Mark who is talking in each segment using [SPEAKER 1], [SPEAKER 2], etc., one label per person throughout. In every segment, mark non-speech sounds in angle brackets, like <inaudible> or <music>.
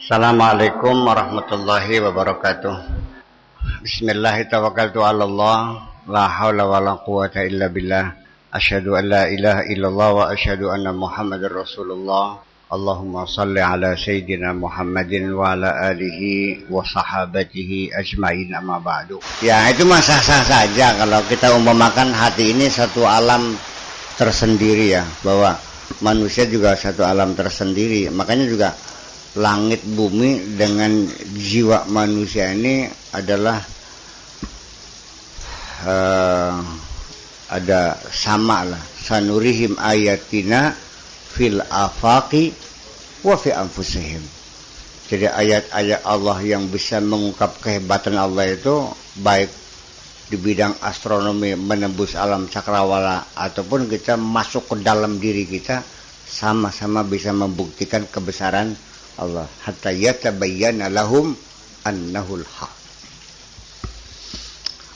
[SPEAKER 1] Assalamualaikum warahmatullahi wabarakatuh. Bismillahirrahmanirrahim. La haula wa la quwata illa billah. Asyhadu an la ilaha illallah wa asyhadu anna Muhammadar Rasulullah. Allahumma salli ala sayyidina Muhammadin wa ala alihi wa sahabatihi ajmain amma ba'du. Ya, itu mah sah-sah saja kalau kita umpamakan hati ini satu alam tersendiri ya, bahwa manusia juga satu alam tersendiri. Makanya juga langit bumi dengan jiwa manusia ini adalah uh, ada sama lah. Sanurihim ayatina fil afaqi wa fi anfusihim. Jadi ayat-ayat Allah yang bisa mengungkap kehebatan Allah itu baik di bidang astronomi menembus alam cakrawala ataupun kita masuk ke dalam diri kita sama-sama bisa membuktikan kebesaran Allah hatta yatabayyana lahum annahul haq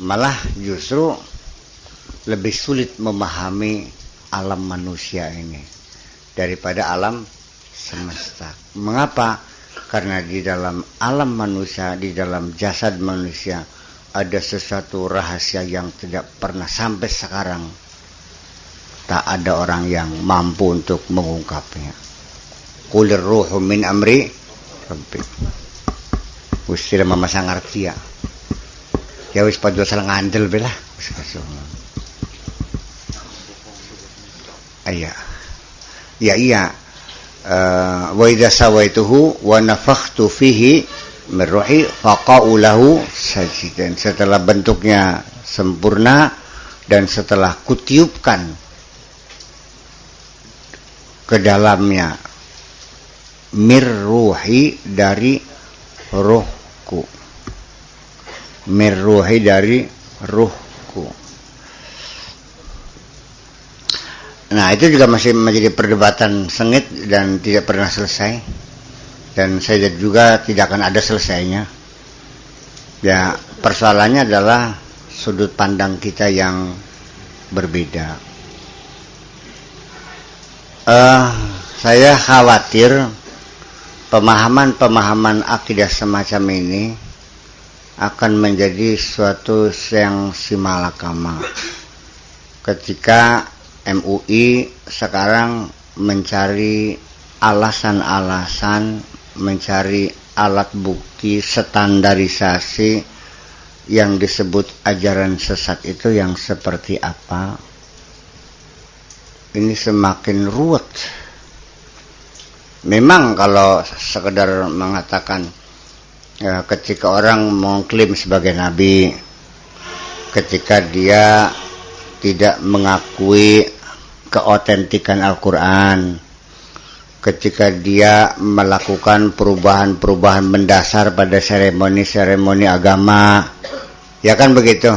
[SPEAKER 1] malah justru lebih sulit memahami alam manusia ini daripada alam semesta. Mengapa? Karena di dalam alam manusia, di dalam jasad manusia ada sesuatu rahasia yang tidak pernah sampai sekarang tak ada orang yang mampu untuk mengungkapnya kulir ruhu min amri rabbi wis sira mama sangarti ya. Ya wis padha salah ngandel bela wis iya. Ya iya. Uh, wa idza sawaituhu wa nafakhtu fihi min ruhi faqa'u lahu sajidan setelah bentuknya sempurna dan setelah kutiupkan ke dalamnya mirruhi dari ruhku. Mirruhi dari ruhku. Nah itu juga masih menjadi perdebatan sengit dan tidak pernah selesai. Dan saya juga tidak akan ada selesainya. Ya persoalannya adalah sudut pandang kita yang berbeda. Uh, saya khawatir pemahaman-pemahaman akidah semacam ini akan menjadi suatu yang simalakama ketika MUI sekarang mencari alasan-alasan mencari alat bukti standarisasi yang disebut ajaran sesat itu yang seperti apa ini semakin ruwet memang kalau sekedar mengatakan ya, ketika orang mengklaim sebagai nabi ketika dia tidak mengakui keotentikan Al-Quran ketika dia melakukan perubahan-perubahan mendasar pada seremoni-seremoni agama ya kan begitu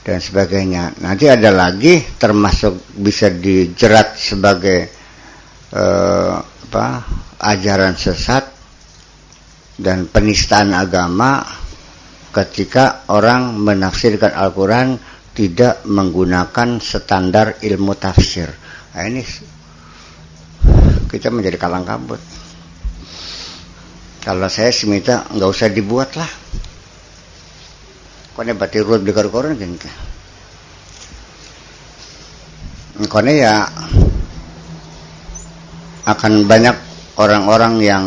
[SPEAKER 1] dan sebagainya. Nanti ada lagi termasuk bisa dijerat sebagai uh, apa ajaran sesat dan penistaan agama ketika orang menafsirkan Al-Quran tidak menggunakan standar ilmu tafsir. Nah, ini kita menjadi kalang kabut. Kalau saya sih minta nggak usah dibuat lah. Kone berarti ruwet di koran kan? Kone ya akan banyak orang-orang yang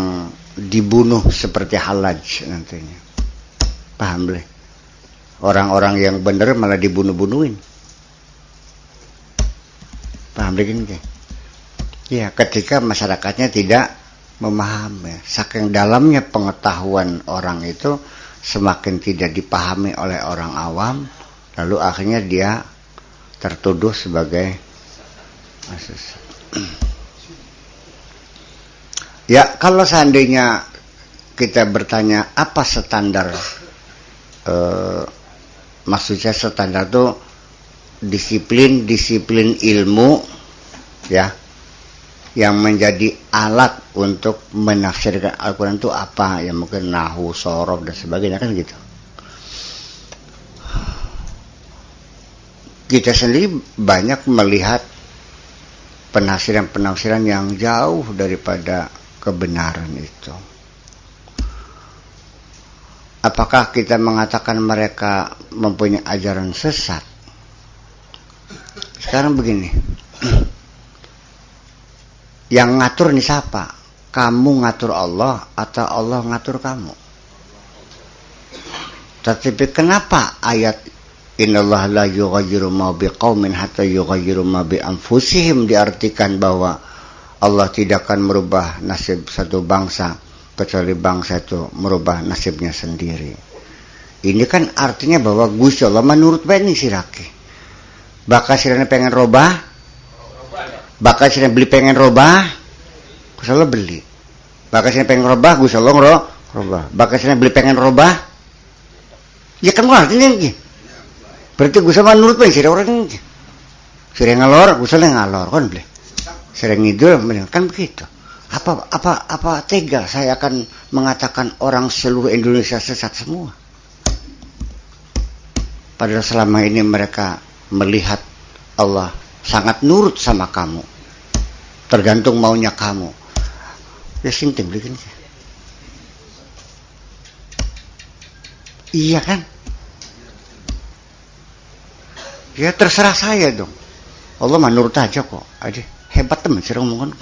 [SPEAKER 1] dibunuh seperti halaj nantinya. Paham boleh? Orang-orang yang benar malah dibunuh-bunuhin. Paham deh gini? Ya, ketika masyarakatnya tidak memahami. Saking dalamnya pengetahuan orang itu semakin tidak dipahami oleh orang awam, lalu akhirnya dia tertuduh sebagai asus. <clears throat> Ya, kalau seandainya kita bertanya apa standar eh, maksudnya standar itu disiplin disiplin ilmu ya yang menjadi alat untuk menafsirkan Al-Quran itu apa? Ya mungkin nahu, sorof dan sebagainya kan gitu. Kita sendiri banyak melihat penafsiran-penafsiran yang jauh daripada kebenaran itu. apakah kita mengatakan mereka mempunyai ajaran sesat? Sekarang begini, <clears throat> yang ngatur nih siapa? Kamu ngatur Allah atau Allah ngatur kamu? Tetapi kenapa ayat Innallaha la yughayyiru ma biqaumin hatta yughayyiru ma bi anfusihim diartikan bahwa Allah tidak akan merubah nasib satu bangsa kecuali bangsa itu merubah nasibnya sendiri. Ini kan artinya bahwa Gusti Allah menurut Bani Siraki. Bakal sirene pengen robah, bakal sirene beli pengen robah, Gusti Allah beli. Bakal sirene pengen robah, Gusti Allah robah. Bakal sirene beli pengen robah, ya kan artinya gitu berarti gue sama nurut bae sih orang ini sering ngalor gue sering ngalor kan boleh sering ngidul kan begitu. Apa apa apa tega saya akan mengatakan orang seluruh Indonesia sesat semua? Padahal selama ini mereka melihat Allah sangat nurut sama kamu. Tergantung maunya kamu. Ya sinting bikin iya kan? Ya terserah saya dong. Allah menurut aja kok. Aja hebat teman sih ngomongkan.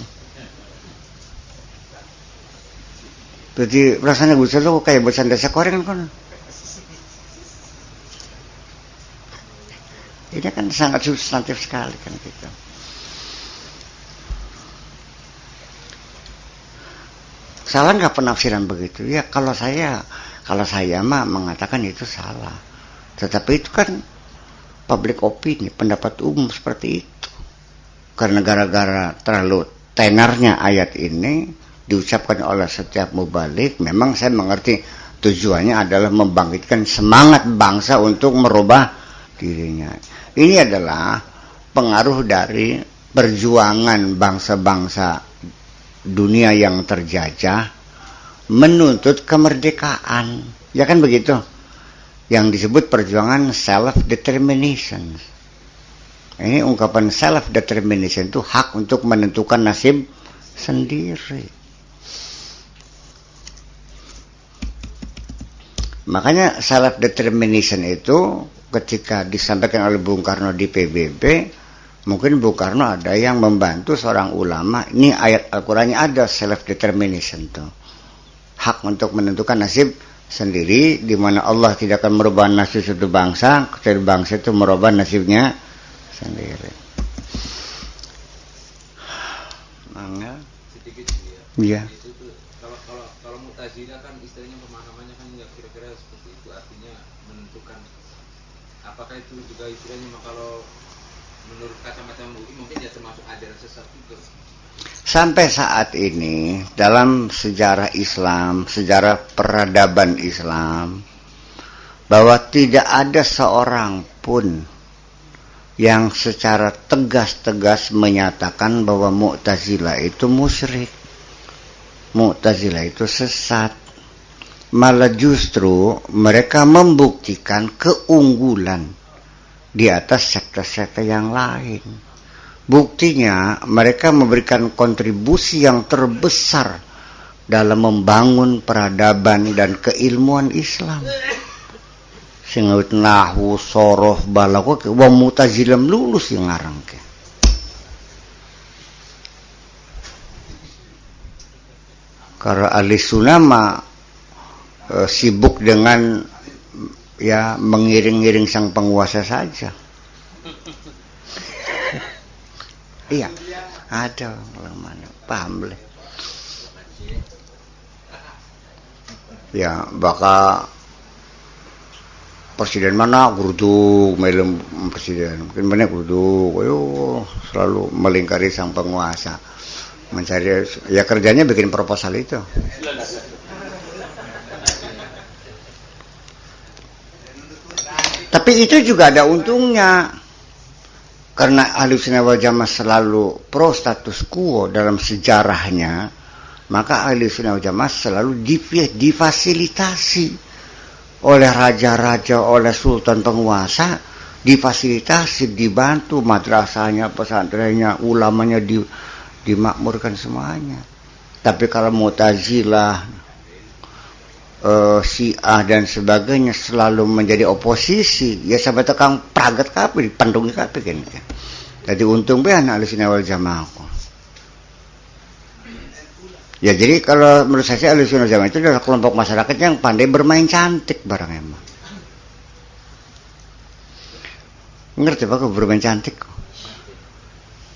[SPEAKER 1] Jadi rasanya gue selalu kayak bercanda sekoreng kan. Ini kan sangat substantif sekali kan gitu. Salah nggak penafsiran begitu? Ya kalau saya kalau saya mah mengatakan itu salah. Tetapi itu kan public opini, pendapat umum seperti itu. Karena gara-gara terlalu tenarnya ayat ini diucapkan oleh setiap mubalik, memang saya mengerti tujuannya adalah membangkitkan semangat bangsa untuk merubah dirinya. Ini adalah pengaruh dari perjuangan bangsa-bangsa dunia yang terjajah menuntut kemerdekaan. Ya kan begitu? yang disebut perjuangan self determination. Ini ungkapan self determination itu hak untuk menentukan nasib sendiri. Makanya self determination itu ketika disampaikan oleh Bung Karno di PBB, mungkin Bung Karno ada yang membantu seorang ulama. Ini ayat Al-Qur'annya ada self determination itu. Hak untuk menentukan nasib sendiri di mana Allah tidak akan merubah nasib suatu bangsa kecuali bangsa itu merubah nasibnya sendiri.
[SPEAKER 2] Mangga. Sedikit ya.
[SPEAKER 1] Iya.
[SPEAKER 2] Kalau kalau kalau mutazilah kan istilahnya pemahamannya kan nggak kira-kira seperti itu artinya menentukan apakah itu juga istilahnya kalau menurut kacamata MUI mungkin ya termasuk ajaran sesat juga.
[SPEAKER 1] Sampai saat ini dalam sejarah Islam, sejarah peradaban Islam, bahwa tidak ada seorang pun yang secara tegas-tegas menyatakan bahwa Mu'tazilah itu musyrik. Mu'tazilah itu sesat. Malah justru mereka membuktikan keunggulan di atas sekte-sekte yang lain. Buktinya mereka memberikan kontribusi yang terbesar dalam membangun peradaban dan keilmuan Islam. Singawit nahu soroh balaku ke wa mutazilam lulus yang ngarang ke. Karena ahli sunama e, sibuk dengan ya mengiring-iring sang penguasa saja. <laughs> Iya, ada mana paham boleh. Ya, bakal presiden mana? Kudu melem presiden. Mungkin mana kudu ayo selalu melingkari sang penguasa. Mencari ya kerjanya bikin proposal itu. Tapi itu juga ada untungnya. Karena ahli sunnah wal jamaah selalu pro status quo dalam sejarahnya maka ahli sunnah wal jamaah selalu difasilitasi oleh raja-raja oleh sultan penguasa difasilitasi dibantu madrasahnya pesantrennya ulamanya di, dimakmurkan semuanya. Tapi kalau mutazilah uh, si A dan sebagainya selalu menjadi oposisi ya sampai tekang pragat kape pandungi kape kan jadi untung be anak awal jamaah ya jadi kalau menurut saya alusin jamaah itu adalah kelompok masyarakat yang pandai bermain cantik barang emang. Ngerti pak bermain cantik?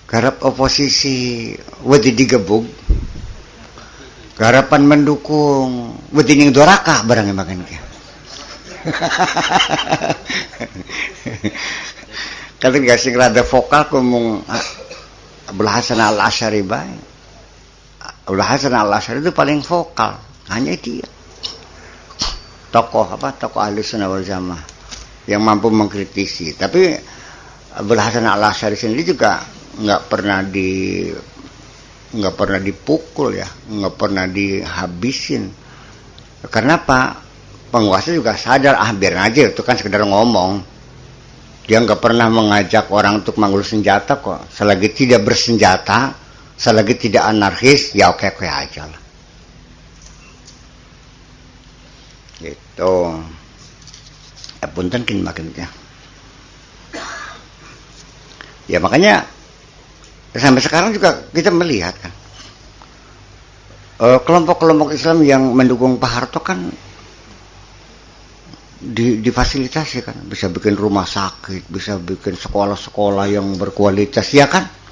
[SPEAKER 1] Garap oposisi wedi digebug garapan mendukung wedi doraka barangnya makan ke <laughs> kalau nggak sih rada vokal kumung Abdul Hasan al Ashari baik Abdul Hasan al Ashari itu paling vokal. Hanya dia. Tokoh apa? Tokoh ahli sunnah wal jamaah yang mampu mengkritisi. Tapi Abdul Hasan al Ashari sendiri juga nggak pernah di nggak pernah dipukul ya. Nggak pernah dihabisin. Karena apa penguasa juga sadar ah biar aja itu kan sekedar ngomong. Dia nggak pernah mengajak orang untuk manggul senjata kok. Selagi tidak bersenjata selagi tidak anarkis ya oke oke aja lah. Gitu. Ya punten kin makin ya ya makanya sampai sekarang juga kita melihat kan eh, kelompok-kelompok Islam yang mendukung Pak Harto kan di, difasilitasi kan. Bisa bikin rumah sakit bisa bikin sekolah-sekolah yang berkualitas ya kan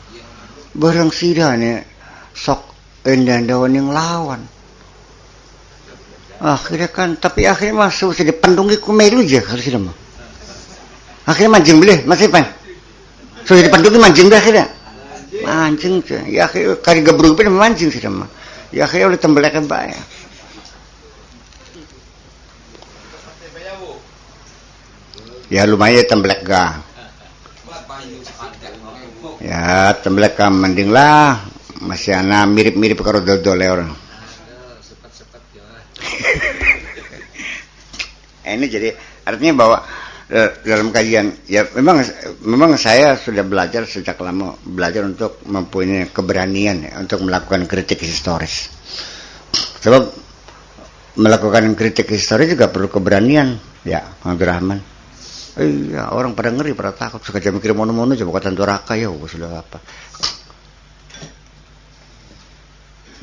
[SPEAKER 1] barang nih sok endah daun yang lawan. Akhirnya kan tapi akhirnya masuk jadi pendungi kumelu aja harus mah akhirnya mancing beli masih pan sudah dipendungi mancing dah akhirnya. Mancing ya kari gabrug pun mancing sih mah ya kayak oleh tembelakan baik ya. Lumayan tembelak ga ya tembelak ga mending lah. Masih anak mirip-mirip karo dodol orang. <laughs> Ini jadi artinya bahwa Eh, dalam kajian ya memang memang saya sudah belajar sejak lama belajar untuk mempunyai keberanian ya, untuk melakukan kritik historis. Sebab melakukan kritik historis juga perlu keberanian ya Abdul Rahman iya orang pada ngeri pada takut. Jam mikir mono-mono coba kata raka ya sudah apa.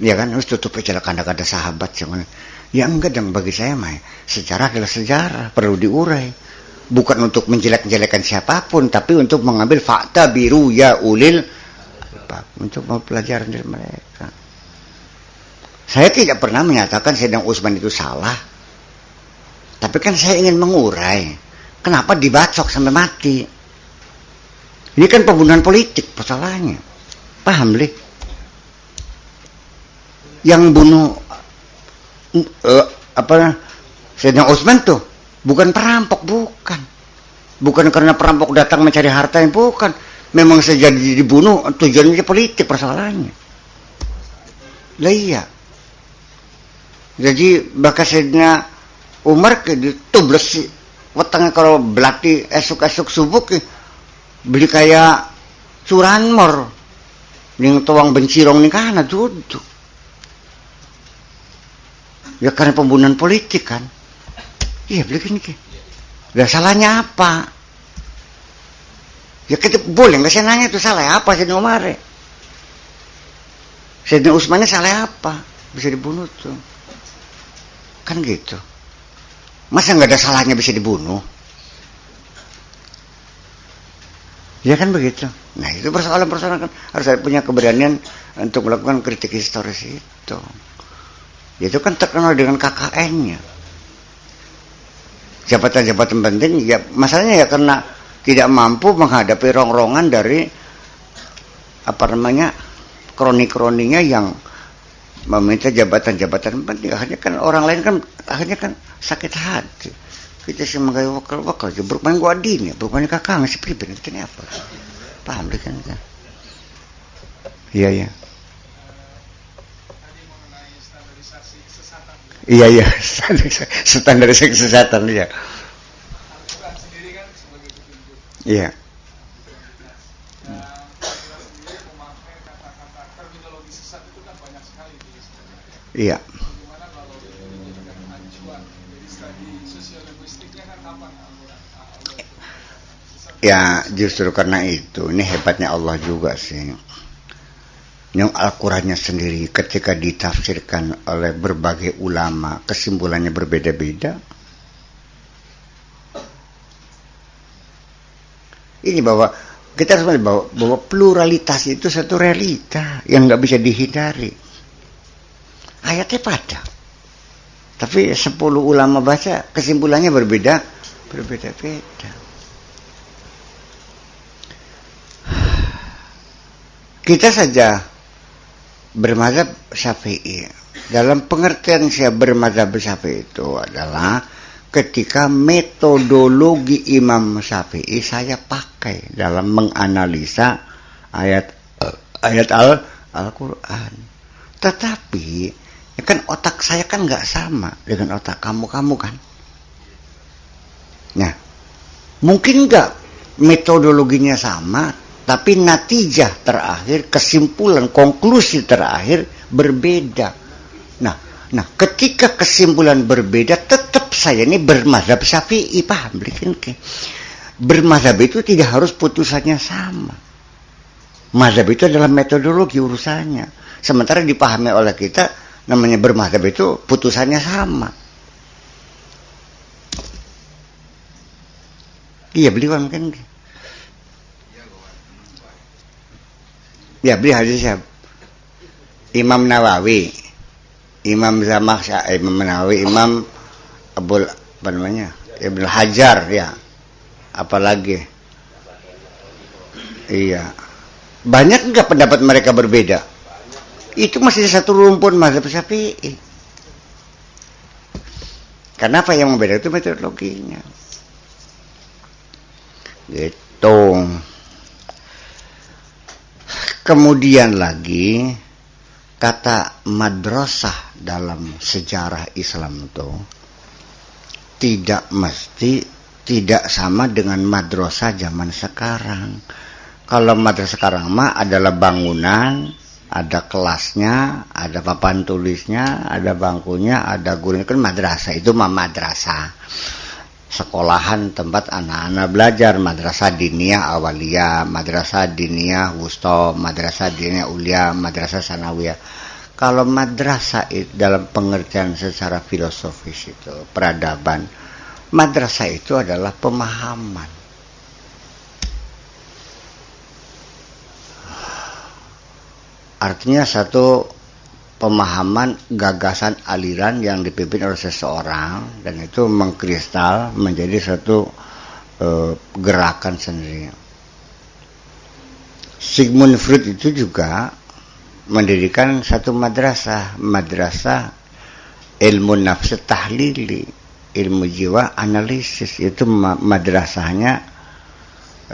[SPEAKER 1] Ya kan harus tutup aja kanda-kanda sahabat cuman ya enggak dong bagi saya mah sejarah adalah sejarah perlu diurai. Bukan untuk menjelek-jelekan siapa pun tapi untuk mengambil fakta biru ya ulil untuk mempelajari dari mereka. Saya tidak pernah menyatakan Sayyidina Utsman itu salah. Tapi kan saya ingin mengurai kenapa dibacok sampai mati ini kan pembunuhan politik persoalannya paham lih yang bunuh uh, apa Sayyidina Utsman tuh Bukan perampok, bukan. Bukan karena perampok datang mencari harta yang bukan. Memang sejadi dibunuh tujuannya politik persoalannya. Lah iya. Jadi bakasnya Umar ke ditubles wetenge kalau belati esuk-esuk subuh beli kayak curanmor ning tuang bencirong nih kana duduk. Ya karena pembunuhan politik kan. Iya begini ke. Gak salahnya apa? Ya kita boleh nggak saya nanya itu salah apa sih Umar? Sayyidina Usmannya salah apa? Bisa dibunuh tuh. Kan gitu. Masa nggak ada salahnya bisa dibunuh? Ya kan begitu. Nah itu persoalan-persoalan kan harus ada punya keberanian untuk melakukan kritik historis itu. Itu kan terkenal dengan KKN-nya jabatan-jabatan penting ya masalahnya ya karena tidak mampu menghadapi rongrongan dari apa namanya kroni-kroninya yang meminta jabatan-jabatan. Penting akhirnya kan orang lain kan akhirnya kan sakit hati. Kita sih menggaya wakil wakil aja. Bermain gua adin ya bermain kakak ngasih pribadi kita apa? Paham deh kan iya iya. Iya iya, <laughs> standarisasi kesehatan ya. Iya. Iya. Ya justru karena itu ini hebatnya Allah juga sih. Yang Al-Qurannya sendiri ketika ditafsirkan oleh berbagai ulama kesimpulannya berbeda-beda. Ini bahwa kita harus bahwa, bahwa pluralitas itu satu realita yang nggak bisa dihindari. Ayatnya pada. Tapi sepuluh ulama baca kesimpulannya berbeda, berbeda-beda. Kita saja bermazhab Syafi'i. Dalam pengertian saya bermazhab Syafi'i itu adalah ketika metodologi Imam Syafi'i saya pakai dalam menganalisa ayat ayat Al Al-Qur'an. Tetapi ya kan otak saya kan nggak sama dengan otak kamu-kamu kan. Nah, mungkin nggak metodologinya sama, tapi natijah terakhir, kesimpulan, konklusi terakhir berbeda. Nah, nah ketika kesimpulan berbeda, tetap saya ini bermazhab syafi'i, paham? Bermazhab itu tidak harus putusannya sama. Mazhab itu adalah metodologi urusannya. Sementara dipahami oleh kita, namanya bermazhab itu putusannya sama. Iya beliau mungkin. Ya beli hadis siapa? Imam Nawawi, Imam Zamaksa, Imam Nawawi, Imam Abul apa namanya? Ibn Hajar ya. Apalagi? Iya. Banyak enggak pendapat mereka berbeda? Itu masih satu rumpun mazhab Syafi'i. Karena apa yang membeda itu metodologinya. Gitu. Kemudian lagi kata madrasah dalam sejarah Islam itu tidak mesti tidak sama dengan madrasah zaman sekarang. Kalau madrasah sekarang mah adalah bangunan, ada kelasnya, ada papan tulisnya, ada bangkunya, ada gurunya kan madrasah itu mah madrasah sekolahan tempat anak-anak belajar madrasah diniyah awaliyah, madrasah diniyah wusto, madrasah diniyah ulia, madrasah sanawiyah. Kalau madrasah dalam pengertian secara filosofis itu peradaban, madrasah itu adalah pemahaman. Artinya satu pemahaman gagasan aliran yang dipimpin oleh seseorang dan itu mengkristal menjadi satu e, gerakan sendiri. Sigmund Freud itu juga mendirikan satu madrasah, madrasah ilmu nafsu tahlili, ilmu jiwa analisis itu madrasahnya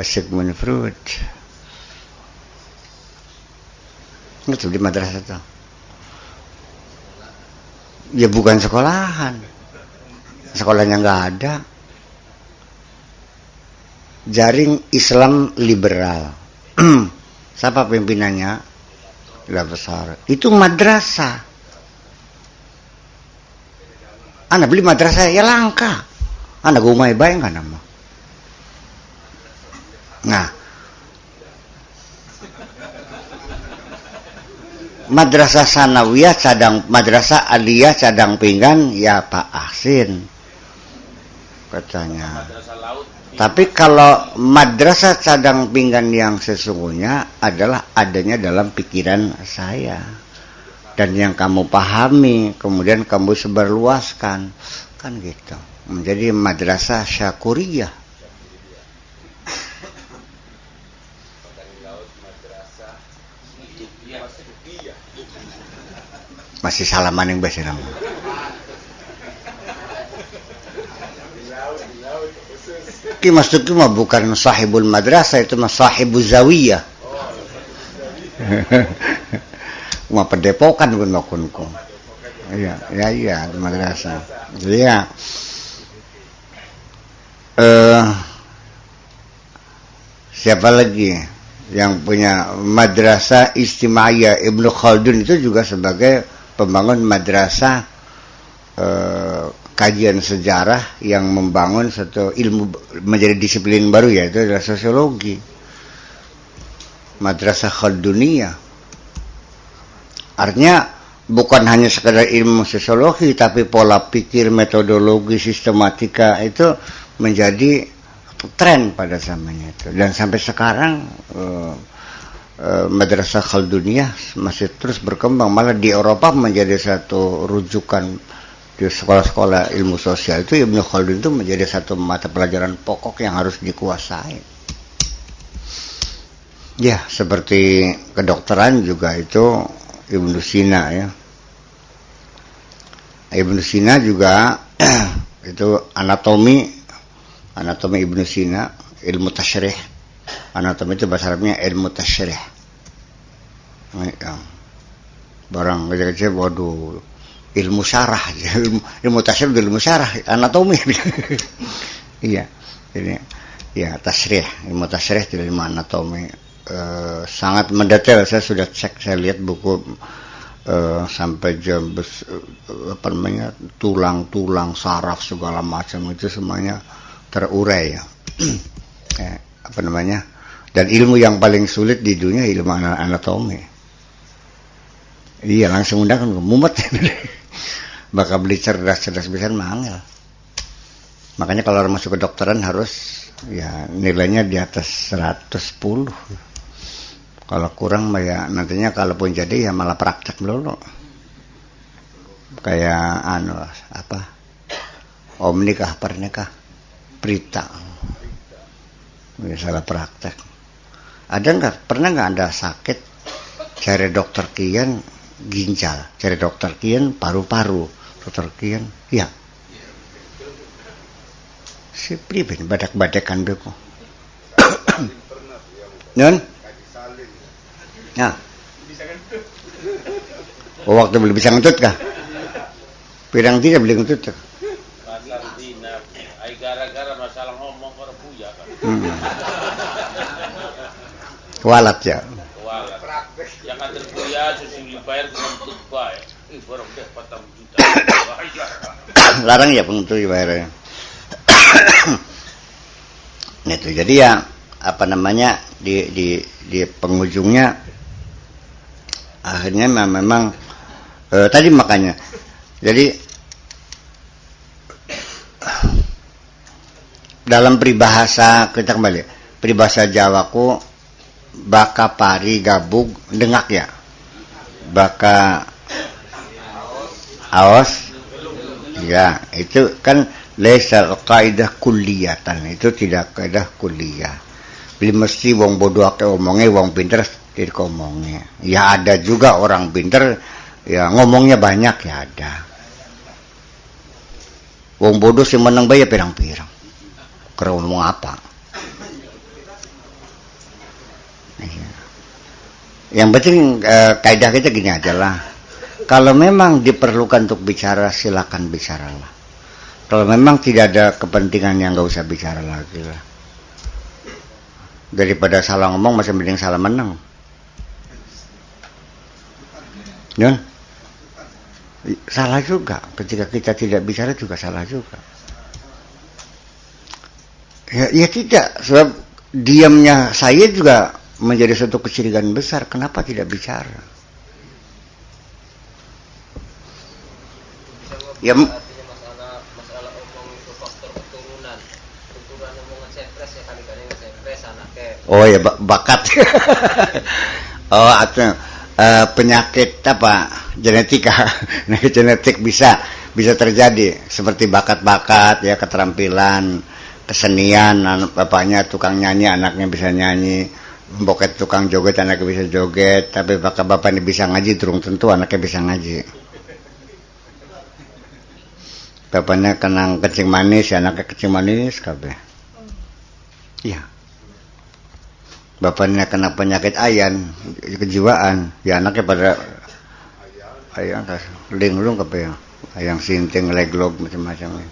[SPEAKER 1] Sigmund Freud. Itu di madrasah itu ya bukan sekolahan. Sekolahnya nggak ada. Jaring Islam liberal. <clears throat> Siapa pimpinannya? Lah besar. Itu madrasah. Anak beli madrasah ya langka. Anak gue mau bayang kan nama nah madrasah sanawiyah cadang madrasah aliyah cadang pinggan ya Pak Ahsin katanya. Tapi kalau madrasah cadang pinggan yang sesungguhnya adalah adanya dalam pikiran saya. Dan yang kamu pahami kemudian kamu sebarluaskan. Kan gitu. Menjadi madrasah syakuriyah masih salaman yang bahasa nama Ki Tuki mah bukan sahibul madrasah itu mah sahibul zawiyah. <laughs> Mah pendepokan pun makunku iya iya iya madrasah. Jadi ya eh siapa lagi yang punya madrasah istimaiyah Ibnu Khaldun itu juga sebagai pembangun madrasah eh, kajian sejarah yang membangun satu ilmu menjadi disiplin baru yaitu adalah sosiologi. Madrasah dunia artinya bukan hanya sekedar ilmu sosiologi tapi pola pikir metodologi sistematika itu menjadi tren pada zamannya itu. Dan sampai sekarang uh, madrasah dunia masih terus berkembang malah di Eropa menjadi satu rujukan di sekolah-sekolah ilmu sosial itu Ibnu Khaldun itu menjadi satu mata pelajaran pokok yang harus dikuasai. Ya, seperti kedokteran juga itu Ibnu Sina ya. Ibnu Sina juga <clears throat> itu anatomi anatomi Ibnu Sina, ilmu tasyrih. Anatomi itu bahasa Arabnya ilmu tasyrih. Barang kecil-kecil waduh ilmu syarah <laughs> ilmu, ilmu tasrih ilmu syarah. Anatomi <laughs> iya. Ini ya tasrih ilmu tasrih tidak ilmu anatomi e, sangat mendetail. Saya sudah cek saya lihat buku e, sampai jam bes, apa namanya tulang-tulang saraf segala macam itu semuanya terurai ya. <clears throat> Eh, apa namanya dan ilmu yang paling sulit di dunia ilmu anatomi. Iya langsung undang kan mumet. <laughs> Bakal beli cerdas-cerdas bisa mangel. Makanya kalau orang masuk ke dokteran harus ya nilainya di atas 110 kalau kurang ya nantinya kalaupun jadi ya malah praktek dulu. Kayak anu apa? Om nikah pernikah berita ya, salah praktek ada nggak pernah nggak ada sakit cari dokter kian ginjal cari dokter kian paru-paru Keterkian, ya. Si priben badak-badakan beko. <coughs> Non? Ya. Oh, waktu belum bisa ngentut kah? Pirang tidak beli ngentut kah? gara-gara masalah ngomong kan. Kualat ya. Kualat. Yang ada buya susu dibayar dengan baik. Ih, barang deh patang larang ya bayarnya itu jadi ya apa namanya di di di penghujungnya akhirnya memang eh, tadi makanya jadi dalam peribahasa kita kembali peribahasa Jawaku baka pari gabug dengak ya? Baka aos ya itu kan lesa kaidah kuliatan itu tidak kaidah kuliah beli mesti wong bodoh ake omongnya wong pinter tidak ngomongnya ya ada juga orang pinter ya ngomongnya banyak ya ada. Wong bodoh sih menang bayar pirang-pirang. Ngomong apa iya. Yang penting eh, kaidah kita gini aja lah kalau memang diperlukan untuk bicara, silakan bicaralah. Kalau memang tidak ada kepentingan yang nggak usah bicara lagi lah. Daripada salah ngomong masih mending salah menang. Ya? Salah juga. Ketika kita tidak bicara juga salah juga. Ya, ya tidak. Sebab diamnya saya juga menjadi satu kecurigaan besar. Kenapa tidak bicara? ya oh ya bakat <laughs> oh atau uh, penyakit apa genetika <laughs> nah genetik bisa bisa terjadi seperti bakat-bakat ya keterampilan kesenian bapaknya tukang nyanyi anaknya bisa nyanyi boket tukang joget anaknya bisa joget tapi bapak bapaknya bisa ngaji turun tentu anaknya bisa ngaji. Bapaknya kenang kencing manis anaknya kencing manis kabeh. Iya. Bapaknya kena penyakit ayan kejiwaan. Ya anaknya pada ayang linglung kabeh ayang sinting leglog macam-macam.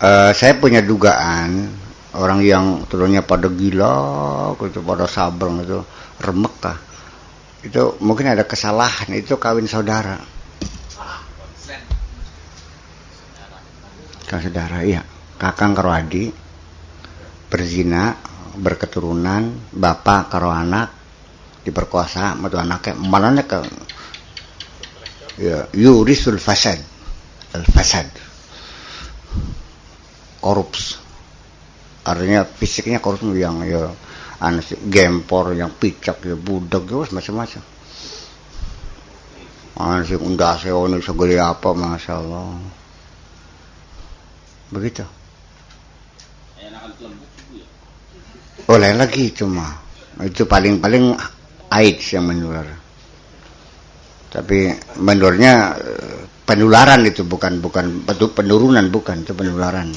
[SPEAKER 1] Uh, saya punya dugaan orang yang turunnya pada gila gitu pada sabar, itu remek kah? Itu mungkin ada kesalahan itu kawin saudara. Kawin saudara iya. Kakang karo adik berzina berketurunan bapak karo anak diperkosa metu anaknya. Malahnya ke ya yurisul fasad. Al fasad korups artinya fisiknya korups yang ya sih, gempor yang picak ya budak ya macam-macam. Sih undase ono segede apa masya Allah begitu.
[SPEAKER 3] Ya
[SPEAKER 1] oleh lagi itu mah itu paling-paling AIDS yang menular. Tapi menurutnya eh, penularan itu bukan bukan penurunan bukan itu penularan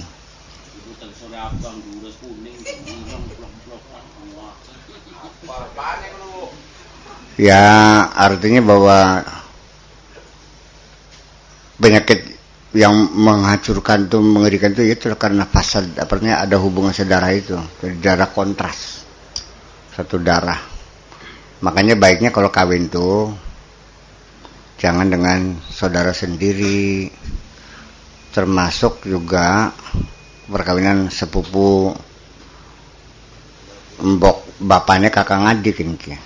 [SPEAKER 1] ya artinya bahwa penyakit yang menghancurkan tuh mengerikan tuh itu karena fasad artinya ada hubungan sedarah itu Jadi darah kontras satu darah. Makanya baiknya kalau kawin tuh jangan dengan saudara sendiri termasuk juga perkawinan sepupu mbok bapaknya kakak adik ini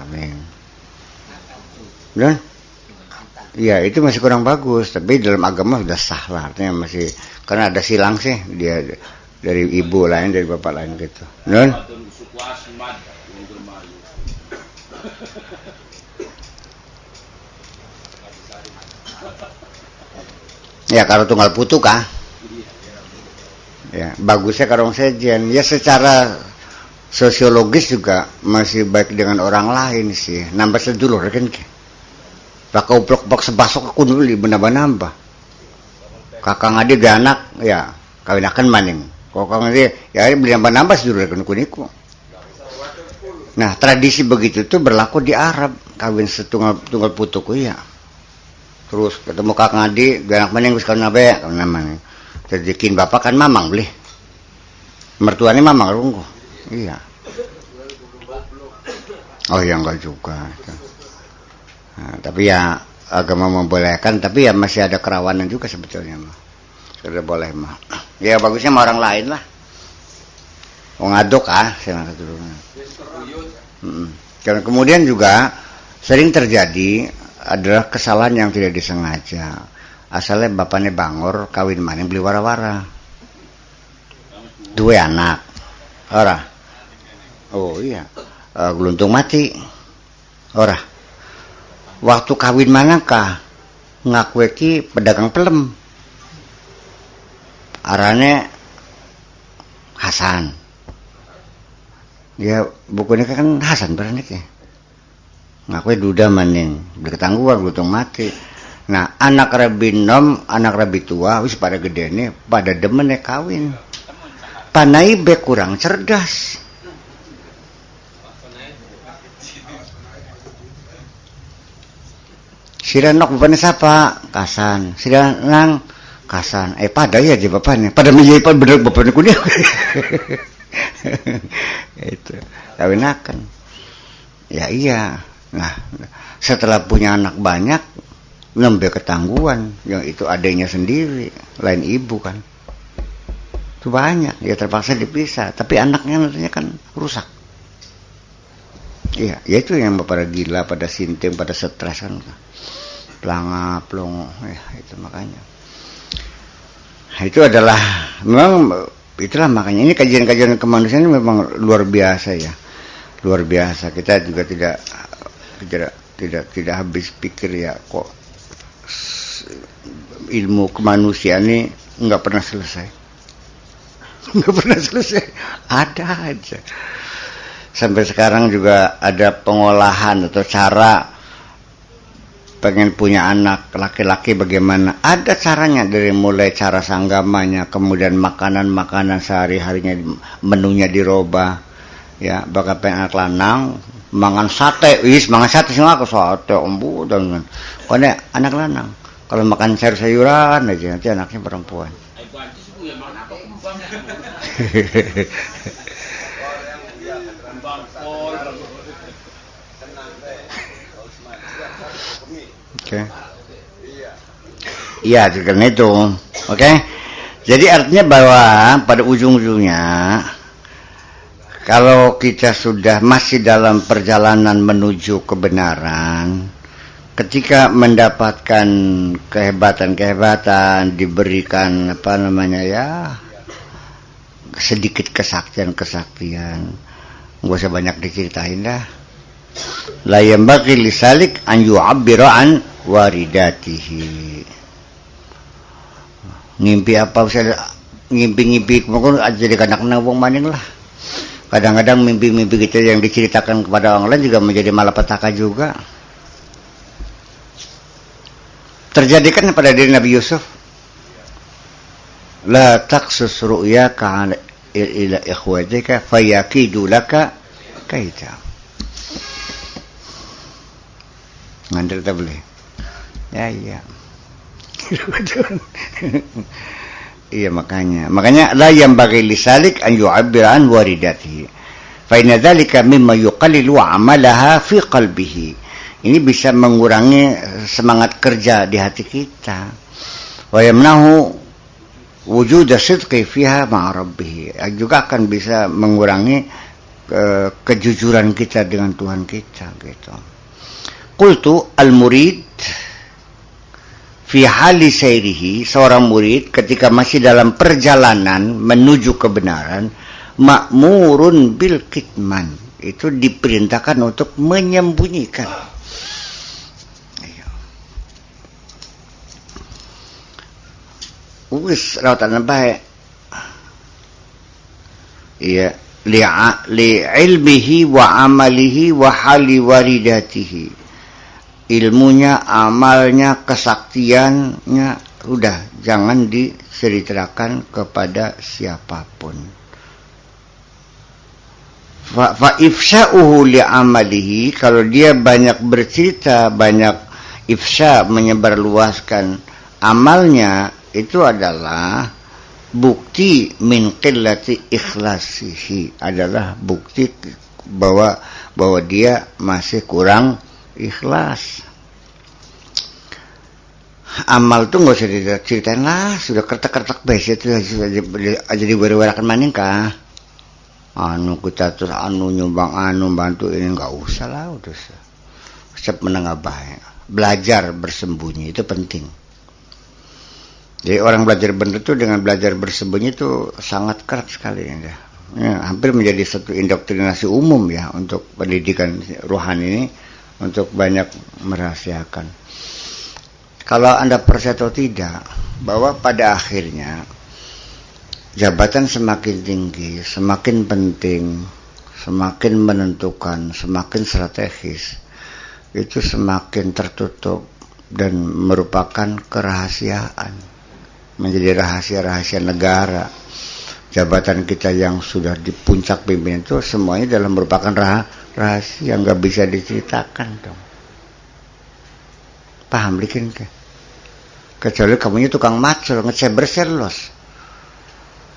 [SPEAKER 1] amin dan Iya itu masih kurang bagus tapi dalam agama sudah sah lah artinya masih karena ada silang sih dia dari ibu lain dari bapak lain gitu.
[SPEAKER 3] Bermayu
[SPEAKER 1] Ya kalau tunggal putu kah? Ya bagusnya karong sejen. Ya secara sosiologis juga masih baik dengan orang lain sih. Nambah sedulur kan? Bakau blok blok sebasok aku dulu nambah. Kakang gak anak ya kawinakan maning. Kakang adik ya nambah sedulur kuniku. Nah tradisi begitu tuh berlaku di Arab kawin setunggal tunggal putuku ya. Terus ketemu kakang gak anak maning wis kawin nabe kawin namanya. Terjekin bapak kan mamang beli. Mertuanya mamang runggu. Iya. Oh ya enggak juga. Nah, tapi ya agama membolehkan, tapi ya masih ada kerawanan juga sebetulnya mah. Sudah boleh mah. Ya bagusnya sama orang lain lah. Wong aduk ah, saya nggak dulu. Dan kemudian juga sering terjadi adalah kesalahan yang tidak disengaja. Asalnya bapaknya bangor, kawin maning beli wara-wara. Dua anak. Ora. Oh iya. Eh, geluntung mati. Ora. Waktu kawin manakah ngaku ki pedagang pelem. Arane Hasan. Ya bukunya kan Hasan berani ya. Ngaku duda maning, beli ketangguhan mati. Nah, anak rabi nom, anak rabi tua, wis pada gede nih, pada demen kawin. Panai be kurang cerdas. Siranok bapaknya siapa? Kasan. Siranang Kasan. Eh pada ya aja bapaknya. Pada menjadi pada bener bapaknya kuning. <laughs> itu kawinakan. Ya iya. Nah, setelah punya anak banyak, ngambil ketangguhan yang itu adanya sendiri, lain ibu kan. Itu banyak, ya terpaksa dipisah. Tapi anaknya nantinya kan rusak. Iya, ya itu yang pada gila, pada sinting, pada stres kan. Pelanga, plongo, ya itu makanya. Nah, itu adalah memang itulah makanya ini kajian-kajian kemanusiaan ini memang luar biasa ya. Luar biasa. Kita juga tidak tidak tidak tidak habis pikir ya kok ilmu kemanusiaan ini nggak pernah selesai. <laughs> Nggak pernah selesai. Ada aja. Sampai sekarang juga ada pengolahan atau cara pengen punya anak laki-laki bagaimana? Ada caranya dari mulai cara sanggamanya kemudian makanan-makanan sehari-harinya menunya dirubah ya. Bakal pengen anak lanang mangan sate. Wis mangan sate semua aku sate ombu dan kone anak lanang. Kalau makan sayur-sayuran aja nanti anaknya perempuan <laughs>
[SPEAKER 3] Ayo banci sih ya mana apa kembang kembang kol
[SPEAKER 1] Oke. Iya, karena itu. Oke. Jadi artinya bahwa pada ujung-ujungnya kalau kita sudah masih dalam perjalanan menuju kebenaran, ketika mendapatkan kehebatan-kehebatan, diberikan apa namanya ya sedikit kesaktian-kesaktian, nggak usah banyak diceritain dah. La yambaghi lisalik an yu'abbira an waridatihi. Ngimpi apa usah ngimpi-ngimpi mungkin jadi kanak wong maning lah. Kadang-kadang mimpi-mimpi kita yang diceritakan kepada orang lain juga menjadi malapetaka juga. Terjadikan pada diri Nabi Yusuf. La taqsus ru'yaka ila ikhwatika fayakidu laka kaita. Ngandel tak boleh. Ya iya. iya makanya. Makanya la yang bagi lisalik an yu'abbir an waridatihi. Fa inna dzalika mimma yuqallilu amalaha fi qalbihi. Ini bisa mengurangi semangat kerja di hati kita. Wa yamnahu wujud sidqi fiha ma'a rabbih. Juga akan bisa mengurangi ke, kejujuran kita dengan Tuhan kita gitu. Qultu al-murid fi hali sayrihi seorang murid ketika masih dalam perjalanan menuju kebenaran makmurun bil kitman itu diperintahkan untuk menyembunyikan. Wis rawatan baik. Iya. Li ilmihi wa amalihi wa hali waridatihi ilmunya, amalnya, kesaktiannya, udah. Jangan diceritakan kepada siapa pun. Fa, ifsa'uhu li amalihi. Kalau dia banyak bercerita, banyak ifsa menyebarluaskan amalnya itu adalah bukti min qillati ikhlasihi. Adalah bukti bahwa bahwa dia masih kurang ikhlas. Amal tuh nggak usah diceritain lah. Sudah kertak-kertak besi itu aja diwer-werakan maning kah? Anu kita terus anu nyumbang anu bantu ini nggak usah lah udah siap menengah baik. Belajar bersembunyi itu penting. Jadi orang belajar benar itu dengan belajar bersembunyi itu sangat keras sekali ya. ya hampir menjadi satu indoktrinasi umum ya untuk pendidikan rohani ini untuk banyak merahasiakan. Kalau Anda percaya atau tidak, bahwa pada akhirnya jabatan semakin tinggi, semakin penting, semakin menentukan, semakin strategis, itu semakin tertutup dan merupakan kerahasiaan, menjadi rahasia-rahasia negara. Jabatan kita yang sudah di puncak pimpinan itu semuanya dalam merupakan rahasia rahasia nggak bisa diceritakan dong. Paham bikin ke kecuali kamunya tukang macul los.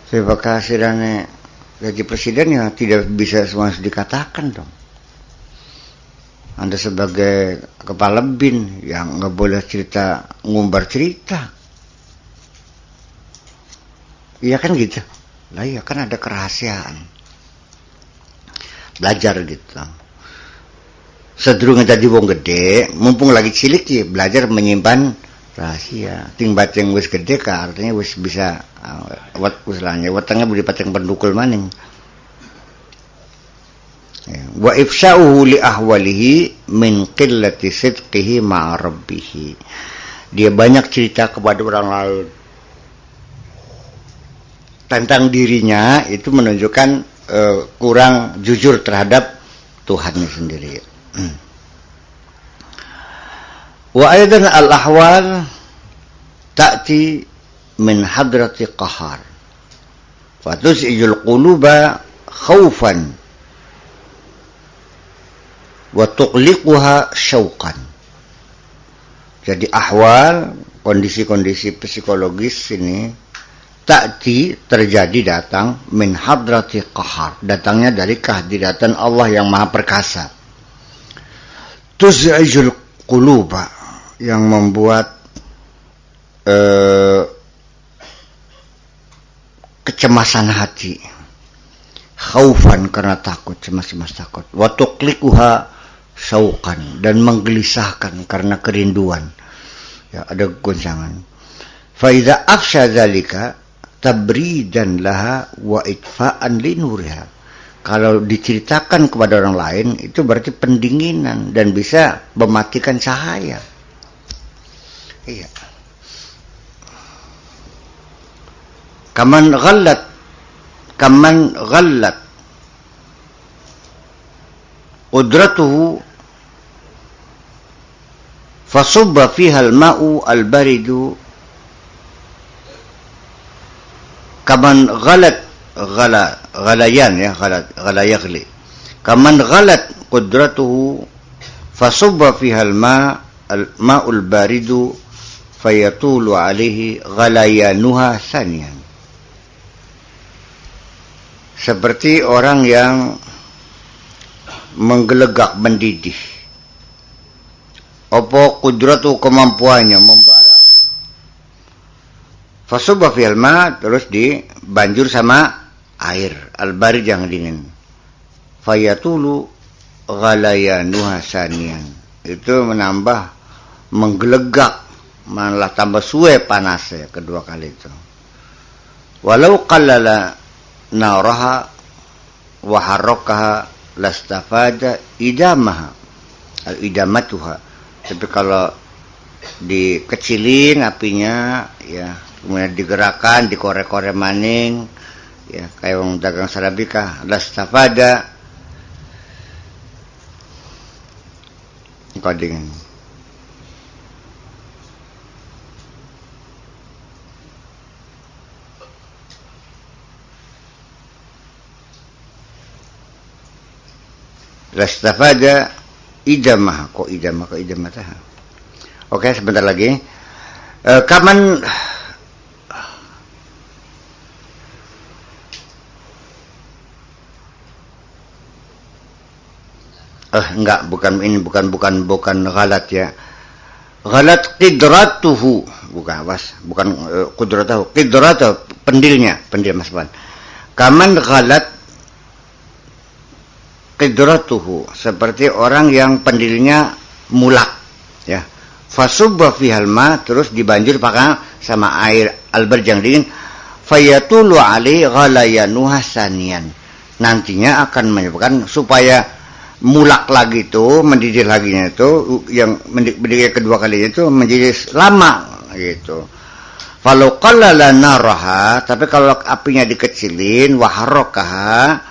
[SPEAKER 1] Terima kasih dan gaji presiden ya tidak bisa semua dikatakan dong. Anda sebagai kepala bin yang nggak boleh cerita ngumbar cerita. Iya kan gitu? Lah iya kan ada kerahasiaan belajar gitu. Sedurunge jadi wong gede mumpung lagi cilik ya belajar menyimpan rahasia. Tingbat yang wis gede ka artinya wis bisa uh, wat uslahnya watangnya budi pateng pendukul maning. Ya. wa ifsa'uhu li ahwalihi min qillati sidqihi ma'a rabbih dia banyak cerita kepada orang lain. Tentang dirinya itu menunjukkan uh, kurang jujur terhadap Tuhannya sendiri. Hmm. Wa aidan al-ahwal ta'ti min hadrati qahar. Fatus'ijul quluba khawfan wa tuqliquha syauqan. Jadi ahwal kondisi-kondisi psikologis ini ta'ti terjadi datang min hadrati qahar. Datangnya dari kehadiran Allah yang maha perkasa. Tuz'ijul quluba. Yang membuat uh, kecemasan hati. Khaufan karena takut cemas-cemas takut. Wa tuqlikuha syauqan. Dan menggelisahkan karena kerinduan. Ya ada goncangan. Fa idza afsha dzalika tabridan laha wa itfa'an linuriha kalau diceritakan kepada orang lain itu berarti pendinginan dan bisa mematikan cahaya. Iya. Kaman ghallat kaman ghallat. Qudratuhu fasubba fiha al-ma'u al-baridu kaman ghalat ghala ghalayan ya ghalat ghala yaghli. Kaman ghalat qudratuhu fasubba fiha al-ma' al-ma'ul baridu fayatulu alaihi ghalayanuha saniyan seperti orang yang menggelegak mendidih. Apa kudratu kemampuannya? Membara fasuba fil ma terus dibanjur sama air albari yang dingin. Fayatulu ghalayanuha sanian. Itu menambah menggelegak malah tambah suwe panasnya kedua kali itu. Walau qallala naraha wa harrakaha lastafada idamaha al idamatuha. Tapi kalau dikecilin apinya ya kemudian digerakkan dikorek-korek maning ya kayak wong dagang sarabika lastafada koding lastafada idamah. Kok idamah kok idamah oke sebentar lagi. E, kapan eh enggak bukan ini bukan bukan bukan galat ya. Galat kidratuhu bukan was bukan uh, kudratahu kidratuhu pendilnya pendil mas Pan kaman galat qidratuhu. Seperti orang yang pendirinya mulak ya. Fasubba fihal ma terus dibanjur pakai sama air alberjang dingin. Fayatulu ali ghalayanuha sanian. Nantinya akan menyebabkan supaya mulak lagi itu mendidih lagi itu yang mendidih kedua kali itu menjadi lama gitu. Kalau qallala naraha tapi kalau apinya dikecilin waharakaha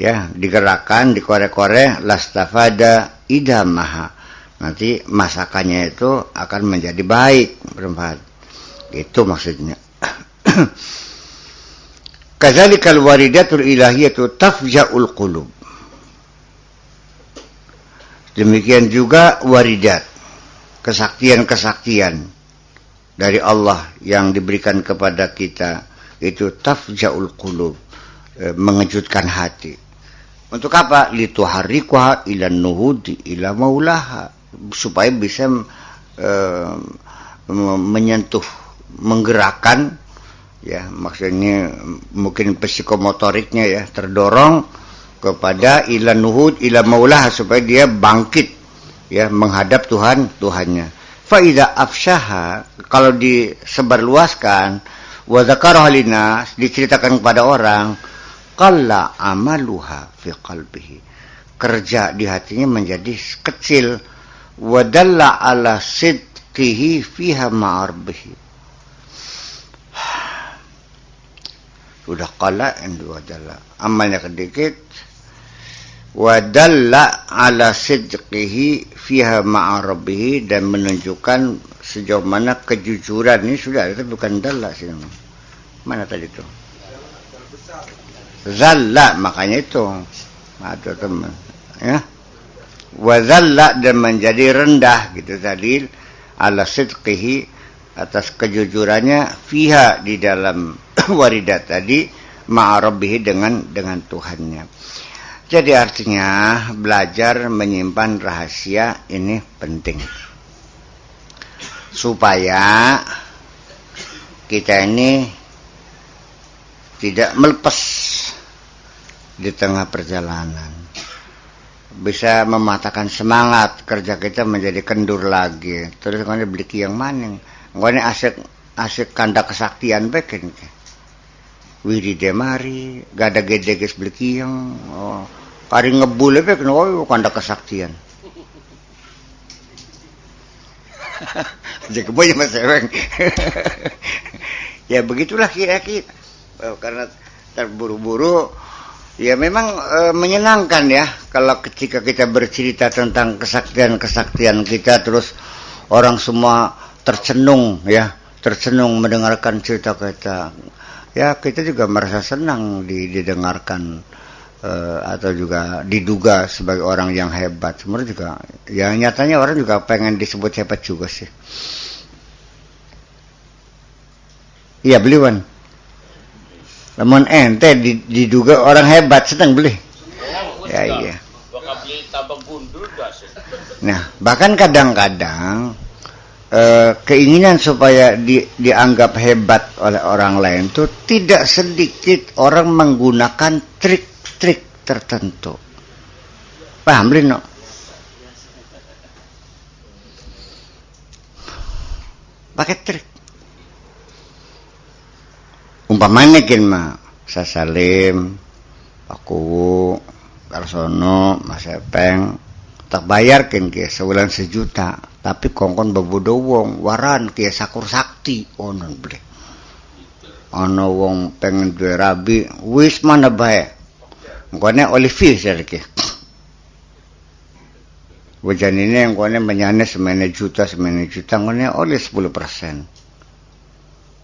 [SPEAKER 1] ya digerakkan dikorek-korek lastafada idamaha. Nanti masakannya itu akan menjadi baik bermanfaat. Itu maksudnya. <clears throat> Kazalikal waridatul ilahiyatu tafja'ul qulub demikian juga waridat kesaktian-kesaktian dari Allah yang diberikan kepada kita itu tafja'ul qulub e, mengejutkan hati untuk apa? Lituharrikuha ila nuhudi ila maulaha. Supaya bisa uh, menyentuh, menggerakkan ya maksudnya mungkin psikomotoriknya ya terdorong kepada ila nuhud ila maulaha supaya dia bangkit ya menghadap Tuhan Tuhannya. Faida afshaha kalau disebarluaskan wa dzakaraha diceritakan kepada orang qalla amaluha fi qalbihi. Kerja di hatinya menjadi kecil. Wadalla ala sidqihi fiha ma'arbihi. <sighs> Sudah qala and wadalla amalnya sedikit wadalla ala sidqihi fiha ma'arbihi dan menunjukkan sejauh mana kejujuran. Ini sudah itu bukan dalla sih. Mana tadi itu? Zalla makanya itu. Ada teman ya. Wa zalla dan menjadi rendah gitu tadi ala sidqihi atas kejujurannya fiha di dalam <coughs> waridat tadi ma'arabihi dengan dengan Tuhannya jadi artinya belajar menyimpan rahasia ini penting. Supaya kita ini tidak melepas di tengah perjalanan. Bisa mematahkan semangat kerja kita menjadi kendur lagi. Terus kalau beli yang maning. Ini asik asik kanda kesaktian beken wiri demari gada gede guys beli yang. Oh, kari ngebule beken oh kanda kesaktian. Jadi boy mas ya begitulah kira-kira. Oh, karena terburu-buru Ya memang e, menyenangkan ya kalau ketika kita bercerita tentang kesaktian-kesaktian kita terus orang semua tercenung ya, tercenung mendengarkan cerita kita. Ya kita juga merasa senang didengarkan atau juga diduga sebagai orang yang hebat. Sebenarnya juga ya nyatanya orang juga pengen disebut hebat juga sih. Iya, beliwan. Namun ente diduga orang hebat sedang beli. Ya iya. Nah, bahkan kadang-kadang eh, keinginan supaya di, dianggap hebat oleh orang lain itu tidak sedikit orang menggunakan trik-trik tertentu. Paham, Lino? Pakai trik. Umpamanya kin mah sasalim Pak Kuwu Karsono Mas Epeng. Tak bayar kin kia sebulan sejuta. Tapi kongkon babodo wong waran kia sakur sakti. Ono oh, beli ono wong pengen duwe rabi wis mana bae ngkone Olivier sariki Wajan ini yang kone menyane semene juta semene juta ngone oleh 10 persen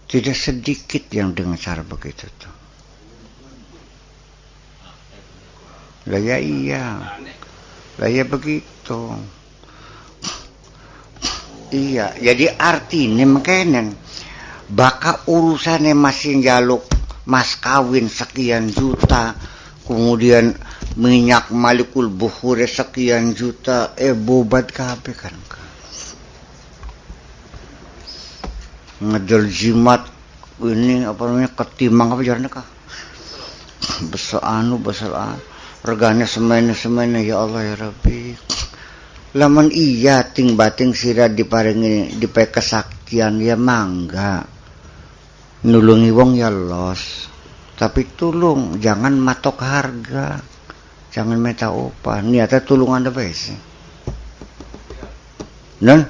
[SPEAKER 1] tidak sedikit yang dengan cara begitu tuh. Lah ya iya. Lah ya begitu. Iya, jadi artinya makanya baka urusannya masih jaluk mas kawin sekian juta, kemudian minyak malikul buhure sekian juta, eh bobat kabeh kan. ngedel jimat ini apa namanya ketimang apa jalannya kah besar anu besar anu. Regane semene semene ya Allah ya Rabbi. Laman iya ting bating sira diparingi dipakai kesaktian ya mangga. Nulungi wong ya los tapi tulung jangan matok harga. Jangan meta upah. Niatnya tulung anda baik non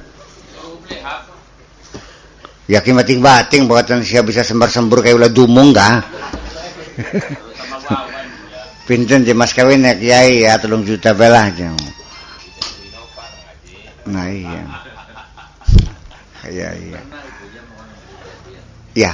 [SPEAKER 1] yakin bating-bating bahkan siapa bisa sembar-sembur kayak ulah dumung kah <laughs> pinten mas kawin ya kiai ya tolong juta belah jeng nah iya. Iya iya. Ya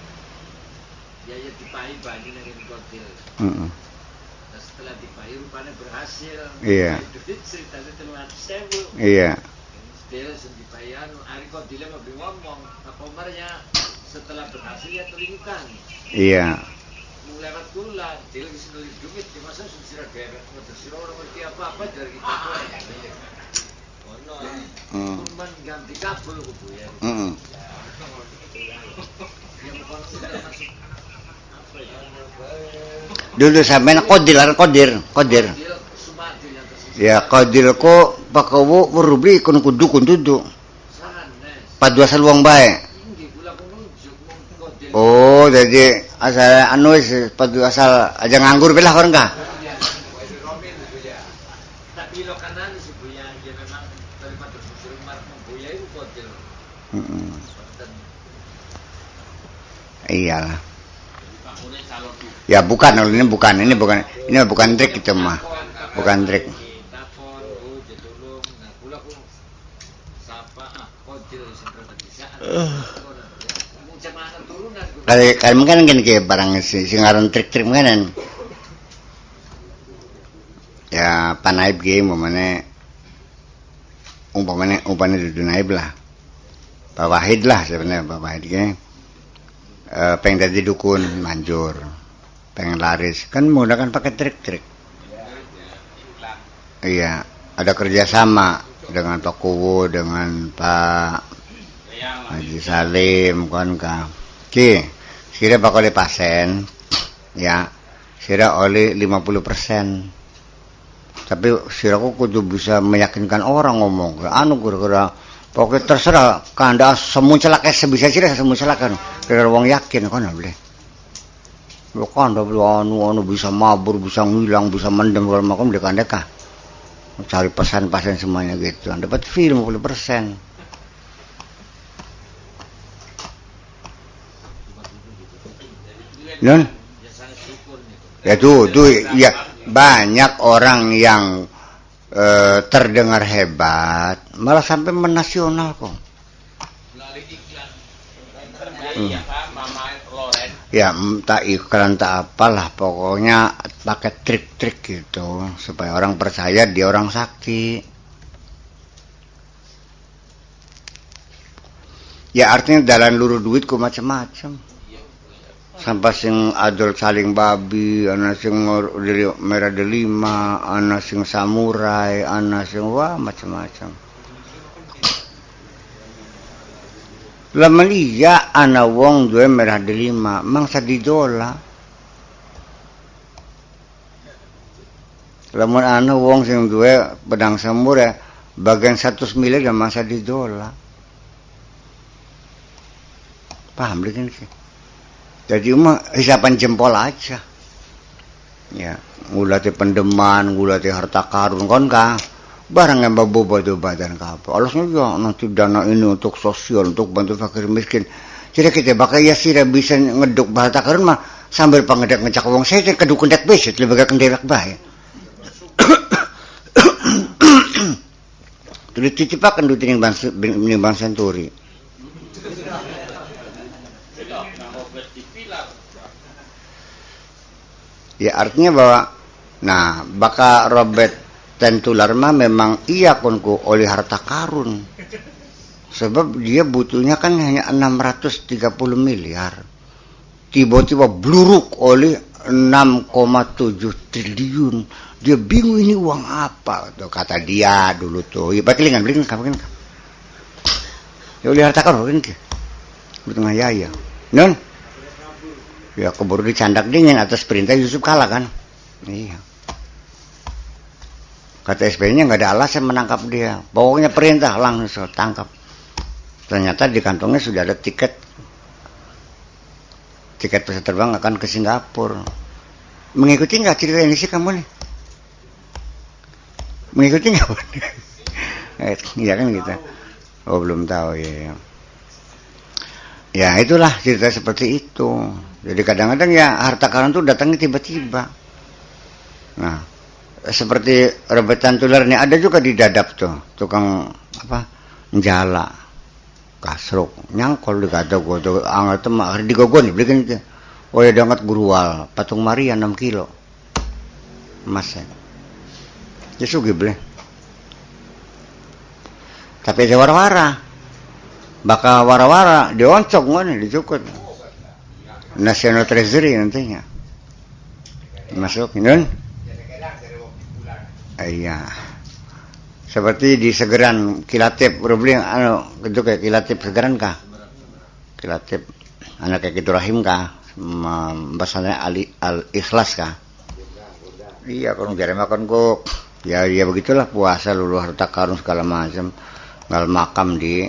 [SPEAKER 1] Ya ya dipai bani nang kotil. Heeh. Setelah dipai rupanya berhasil. Iya. Duit ceritanya teluan sewu. Iya. Setelah sendipayan, hari kotil mau ngomong, Pak Umarnya setelah berhasil ya telingukan. Iya. lewat gula, dia lagi sendiri dumit, di masa sudah geret, nggak sira orang ngerti apa-apa dari kita. Hmm. ganti kabel ya. Hmm. Dulu sampai kodir, kodir, kodir. Ya kodir ko pakawo merubli kun kudu kun tudu. Padua saluang bae. Oh, jadi asal anu padu asal aja nganggur belah orang kah? Iyalah. Ya bukan, ini bukan, ini bukan, ini bukan trik itu mah, bukan trik. Kali kali mungkin gini kayak barang si singaran trik-trik mungkin ya panaib ge umpamane umpamane umpamane dudu naib lah. Pak lah sebenarnya Pak Wahid ge eh, pengen jadi dukun manjur pengen laris. Kan menggunakan pakai trik-trik. Iya ada kerjasama dengan Pak Kuwu dengan Pak Haji Salim kan ka ki sira bakal pasen ya sira oleh 50 persen. Tapi sira kok kudu bisa meyakinkan orang ngomong. Anu kira-kira pokoknya terserah kanda semua celaka sebisa sira semua celaka kira wong yakin kan boleh lo kanda anu anu bisa mabur bisa ngilang bisa mendem kalau kanda kah cari pesan-pesan semuanya gitu. Dapat fee 50 persen. Non ya tuh tuh ya banyak orang yang eh, terdengar hebat malah sampai menasional kok. Ya entah iklan tak apalah pokoknya pakai trik-trik gitu supaya orang percaya dia orang sakti. Ya artinya dalam luru duitku macam-macam sampai sing adol saling babi ana sing merah delima ana sing samurai ana sing wah macam-macam Laman iya ana wong duwe merah delima mangsa didola Lamun ana wong sing duwe pedang samurai bagian satu miliar ya mangsa didola Paham kan sih? Jadi mah hisapan jempol aja. Ya, ngulati pendeman, ngulati harta karun kon ka. Barang yang babu batu badan ka apa. Alasnya ya nanti dana ini untuk sosial, untuk bantu fakir miskin. Jadi kita bakal ya sih bisa ngeduk harta karun mah sambil pengedek ngecak wong saya teh keduk kendek besit lebih gak kendelak bae. <coughs> Tuh dititipakan du tining bang bang senturi. Ya artinya bahwa nah baka Robert Tentular mah memang iya konku oleh harta karun. Sebab dia butuhnya kan hanya 630 miliar. Tiba-tiba bluruk oleh 6,7 triliun. Dia bingung ini uang apa tuh kata dia dulu tuh. Ya pakai lingan, lingan kamu kan. Ya oleh harta karun kan. Butuh ya ya. Non. Ya keburu dicandak dingin atas perintah Yusuf kalah kan. Iya. Kata SBY-nya nggak ada alasan menangkap dia. Pokoknya perintah langsung tangkap. Ternyata di kantongnya sudah ada tiket. Tiket pesawat terbang akan ke Singapura. Mengikuti nggak cerita ini sih kamu nih? Mengikuti nggak? <laughs> Eh, Iya kan gitu. Oh belum tahu ya. Ya itulah cerita seperti itu. Jadi kadang-kadang ya harta karun itu datangnya tiba-tiba. Nah, seperti rebetan tular ini ada juga di dadap tuh, tukang apa? Njala. Kasruk, nyangkol di kata gua tuh angkat mah hari digogon belikan itu. Oh ya diangkat gurual, patung Maria 6 kilo. Emas ya. Ya sugi beli. Tapi ada wara-wara. Baka wara-wara dioncok ngono dicukut. National Treasury nantinya. Masuk, nun? Iya. Seperti di Segeran Kilatip, beli anu itu kayak Kilatip Segeran kah? Kilatip anak kayak gitu Rahim kah? Bahasanya Ali Al Ikhlas kah? Iya, kalau jare makan kok ya ya begitulah puasa lulu harta karun segala macam. Ngal makam di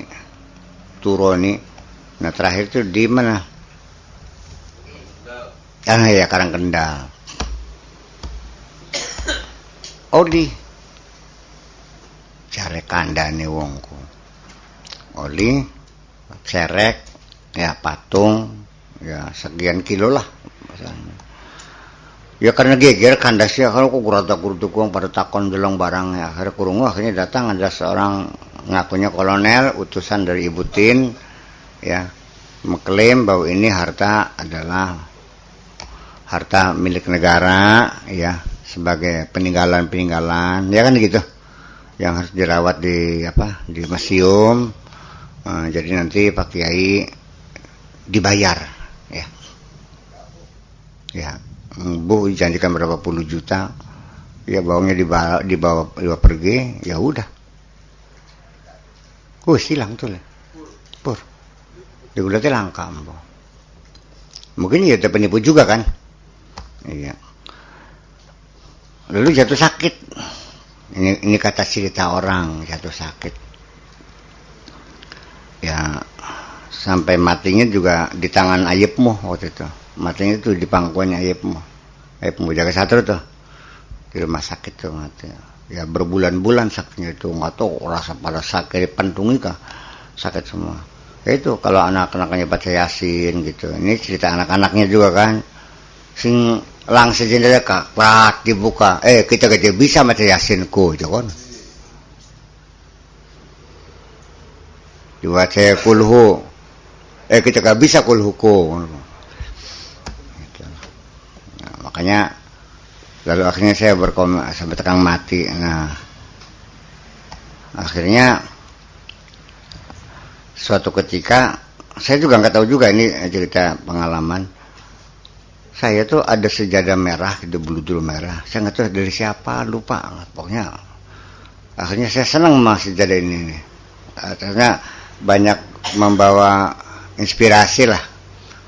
[SPEAKER 1] Turoni. Nah terakhir itu di mana? Ah ya Karang Kendal. Di cari kandane wongku. Oli cerek ya patung ya sekian kilo lah. Ya karena geger kandasnya kalau kok kurata kurutu kuang pada takon delong barang ya akhirnya kurungu akhirnya datang ada seorang ngakunya kolonel utusan dari Ibu Tin ya mengklaim bahwa ini harta adalah harta milik negara ya sebagai peninggalan-peninggalan. Ya kan gitu? Yang harus dirawat di apa di museum. Eh, jadi nanti Pak Kiai dibayar ya. Ya Bu janjikan berapa puluh juta ya bawangnya dibawa dibawa, dibawa pergi ya udah. Oh silang tuh lah pur. Di langka mungkin ya penipu juga kan? Iya lalu jatuh sakit. Ini ini kata cerita orang jatuh sakit. Ya sampai matinya juga di tangan ayepmu waktu itu. Matinya itu di pangkuannya ayepmu ayepmu jaga satu tuh. Di rumah sakit tuh mati. Ya berbulan-bulan sakitnya itu. Nggak tahu rasa pada sakit pantungi kah sakit semua. Ya itu kalau anak-anaknya baca yasin gitu. Ini cerita anak-anaknya juga kan. Sing langsung jendela kak. Prat dibuka. Eh kita kita bisa baca yasinku jangan dibaca kulhu. Eh kita gak bisa kulhuku. Gitu. nah, makanya lalu akhirnya saya berkom sampai tekan mati. Nah akhirnya suatu ketika saya juga nggak tahu juga ini cerita pengalaman saya tuh ada sejadah merah gitu bulu merah saya nggak tahu dari siapa lupa pokoknya akhirnya saya senang sama sejadah ini akhirnya banyak membawa inspirasi lah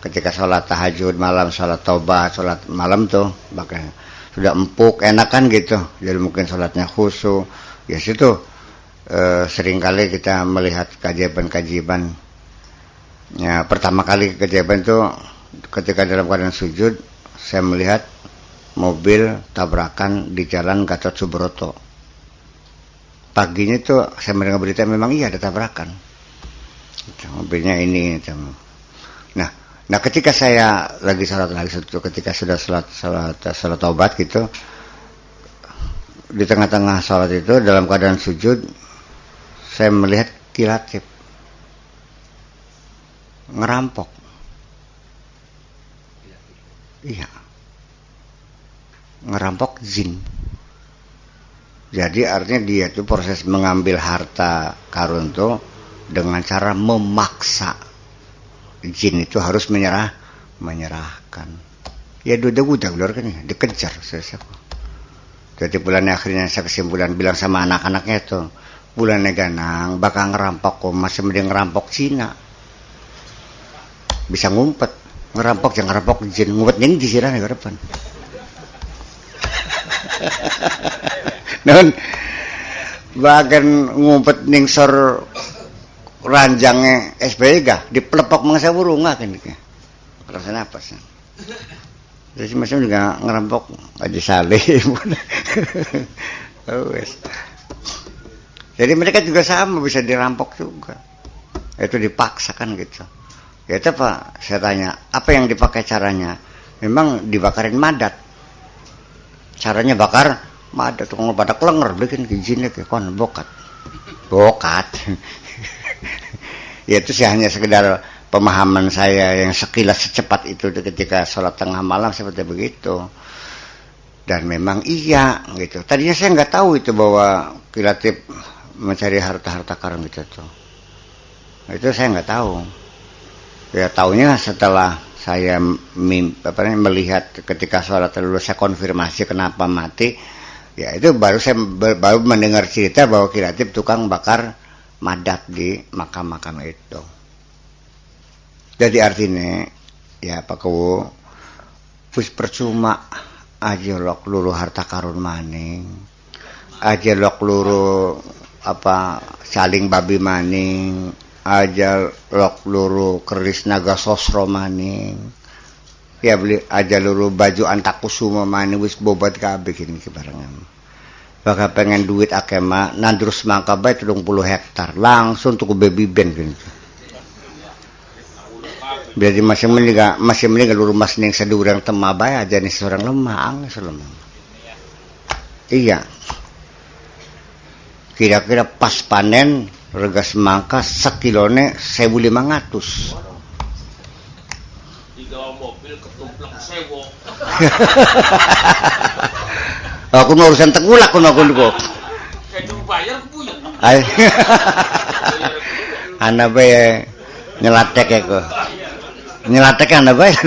[SPEAKER 1] ketika sholat tahajud malam, sholat tobat, sholat malam tuh bahkan sudah empuk, enak kan gitu. Jadi mungkin sholatnya khusyuk. Ya situ e, sering kali kita melihat kajian-kajian. Ya pertama kali kejadian itu ketika dalam keadaan sujud, saya melihat mobil tabrakan di jalan Gatot Subroto. Paginya tuh saya mendengar berita memang iya ada tabrakan. Mobilnya ini nah nah ketika saya lagi sholat lagi ketika sudah sholat sholat sholat tobat gitu di tengah-tengah sholat itu dalam keadaan sujud saya melihat kilatip. Ngerampok iya. Ngerampok jin. Jadi artinya dia itu proses mengambil harta karun tuh dengan cara memaksa. Jin itu harus menyerah menyerahkan. Ya udah udah udah kan ya. Dikejar saya jadi bulan akhirnya saya kesimpulan bilang sama anak-anaknya itu bulan ganang bakal ngerampok kok masih mending ngerampok Cina. Bisa ngumpet ngerampok yang ngerampok jin ngumpet. Yang di sini ke depan. <laughs> Non bahkan ngumpet ning sor ranjangnya SBY gak? Dipelepok mangsa burung nggak kan apa sih jadi macam juga ngerampok aja saleh. <laughs> Oh, jadi mereka juga sama bisa dirampok juga. Itu dipaksakan gitu. ya itu pak. Saya tanya apa yang dipakai caranya? Memang dibakarin madat. Caranya bakar madat. Tuh pada klenger bikin izinnya ke kon bokat. Bokat? <laughs> Ya itu sih hanya sekedar pemahaman saya yang sekilas secepat itu ketika sholat tengah malam seperti begitu. Dan memang iya gitu. Tadinya saya nggak tahu itu bahwa kilatip mencari harta-harta karun gitu tuh. Itu saya nggak tahu ya tahunya setelah saya mim, apa melihat ketika sholat lalu saya konfirmasi kenapa mati ya itu baru saya baru mendengar cerita bahwa kilatip tukang bakar madat di makam-makam itu. Jadi artinya ya Pak Kewu wis percuma aja lok luru harta karun maning. Aja lok luru apa saling babi maning, aja lok luru keris naga sosro maning. Ya beli aja luru baju antakusuma maning wis bobat kabeh ini barengan bakal pengen duit akema nandrus mangka baik puluh hektar langsung tuh baby band gitu Berarti masih meninggal masih meninggal rumah sening sedurang temabay aja nih seorang lemah angin lemah. Iya. Kira-kira pas panen rega semangka sekilone sewu lima ngatus.
[SPEAKER 3] digawa mobil ketumplek sewo. <laughs>
[SPEAKER 1] aku mau urusan tegulak kuno aku niku
[SPEAKER 3] bayar kebuyan.
[SPEAKER 1] Ay. <laughs> Ana bae nyelatek ya kok. Nyelatek ana bae. <laughs>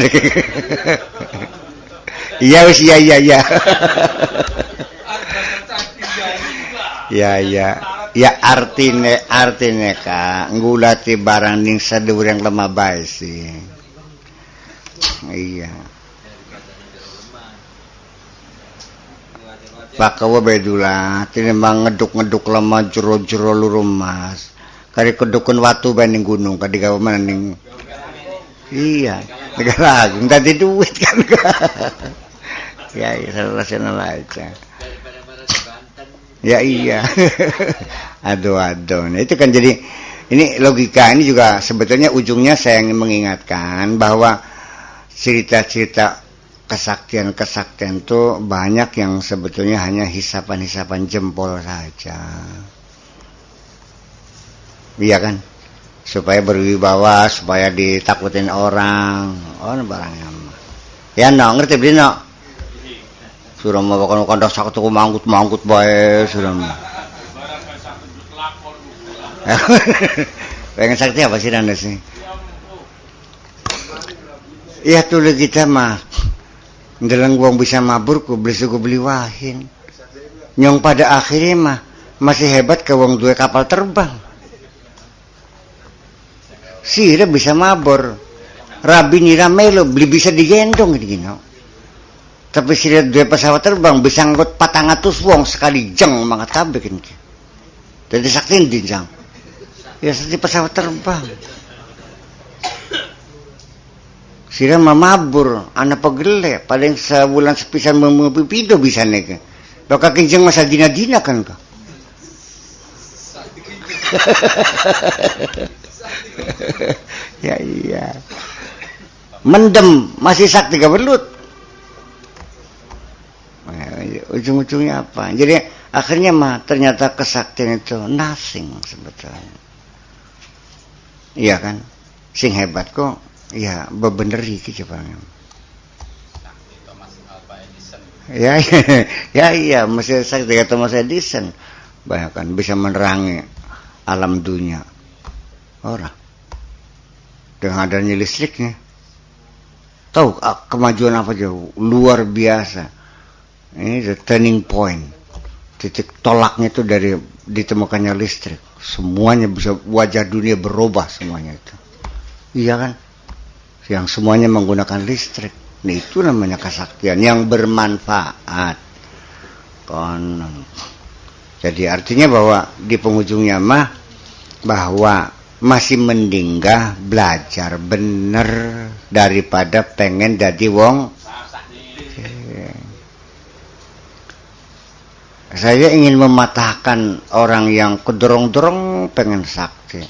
[SPEAKER 1] Iya wis iya iya iya. Ya ya. Ya artine artine Kak, ngulati barang ning sadhuwur yang lemah bae sih. Iya. Pakawa bedula, tinimbang ngeduk-ngeduk lemah jero-jero luru mas. Kari kedukun watu bae gunung, kadi gawe mana ning Iya, negara agung tadi duit <laughs> kan. ya, ya rasional aja.
[SPEAKER 2] daripada pada di Banten
[SPEAKER 1] Ya iya. <laughs> aduh aduh. Nah, itu kan jadi ini logika ini juga sebetulnya ujungnya saya ingin mengingatkan bahwa cerita-cerita kesaktian-kesaktian itu banyak yang sebetulnya hanya hisapan-hisapan jempol saja. Iya kan? Supaya berwibawa, supaya ditakutin orang. Oh, barangnya. Ya, no, ngerti beli no? Sudah mau bakal kandak sakit aku manggut manggut bae
[SPEAKER 3] lakon. <laughs>
[SPEAKER 1] Pengen sakti apa sih anda sih? Iya tuh kita mah. Dalam gua bisa mabur ku beli suku beli wahin. Nyong pada akhirnya mah masih hebat ke wong dua kapal terbang. Sira bisa mabur. Rabi nira melo beli bisa digendong gitu. You Tapi sira dua pesawat terbang bisa ngikut patang atus wong sekali jeng mangkat kabeh kan. Jadi sakti di jang. Ya seperti pesawat terbang. Sira mamabur, anak pegele, paling sebulan sepisan memupipido bisa nih. Baka kinjeng masa dina-dina kan ka. <laughs> ya iya. Mendem, masih sakti gak belut. Eh, Ujung-ujungnya apa? Jadi akhirnya mah ternyata kesaktian itu nothing sebetulnya. Iya kan? Sing hebat kok ya bebeneri gitu Bang. Ya, <laughs> ya iya, masih sakti kata Thomas Edison. Bahkan bisa menerangi alam dunia. Orang. Dengan adanya listriknya. Tahu ah, kemajuan apa jauh? Luar biasa. Ini the turning point. Titik tolaknya itu dari ditemukannya listrik. Semuanya bisa wajah dunia berubah semuanya itu. Iya kan? Yang semuanya menggunakan listrik. Nah itu namanya kesaktian yang bermanfaat. Konon. Jadi artinya bahwa di penghujungnya mah bahwa masih mendinggah belajar bener daripada pengen jadi wong saya ingin mematahkan orang yang kedorong-dorong pengen sakti.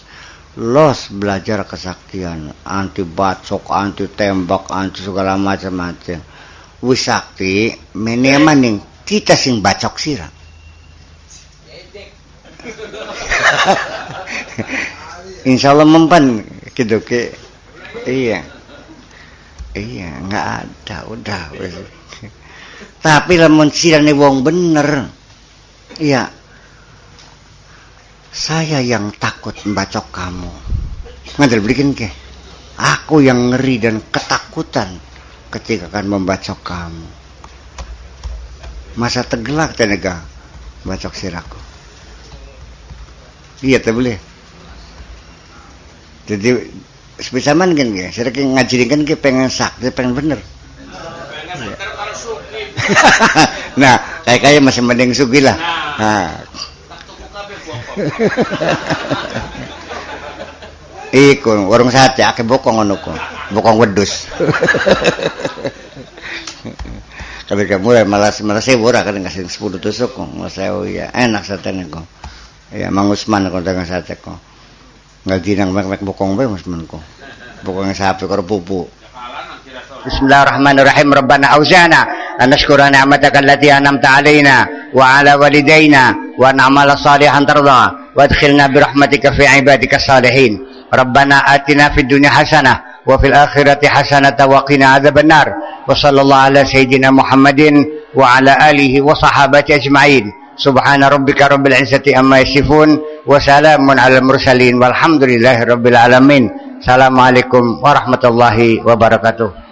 [SPEAKER 1] Los belajar kesaktian. Anti bacok anti tembak anti segala macam-macam. Wis sakti mene maning kita sing bacok sirah <laughs> Insya Allah mempan gitu ke iya. Iya nggak ada udah tapi lamun sirane wong bener iya. Saya yang takut membacok kamu. Ngadil belikin ke. Aku yang ngeri dan ketakutan ketika akan membacok kamu. Masa tegelak tenega bacok siraku. Iya teh boleh. Jadi sepisaman kan ya saya ngajarin kan pengen sakti pengen bener.
[SPEAKER 3] Pengen bener kalau suki. <laughs>
[SPEAKER 1] nah kayak kayak masih mending sugi lah. Nah, <laughs>
[SPEAKER 3] bokong.
[SPEAKER 1] iku warung sate akeh bokong ngono ku. Bokong wedus tapi <laughs> kamu malah malah saya ora kan ngasih 10 tusuk saya oh ya enak sate kok ya Mang Usman kok dengan sate kok nggak dinang mek mek bokong bae Mas Men bokong sapi karo pupu
[SPEAKER 3] Kalah nanti rasa
[SPEAKER 1] أن نشكر نعمتك التي أنعمت علينا وعلى والدينا وأن نعمل صالحا ترضى وادخلنا برحمتك في عبادك الصالحين. ربنا آتنا في الدنيا حسنة وفي الآخرة حسنة وقنا عذاب النار. وصلى الله على سيدنا محمد وعلى آله وصحابته أجمعين. سبحان ربك رب العزة أما يصفون وسلام على المرسلين والحمد لله رب العالمين. السلام عليكم ورحمة الله وبركاته.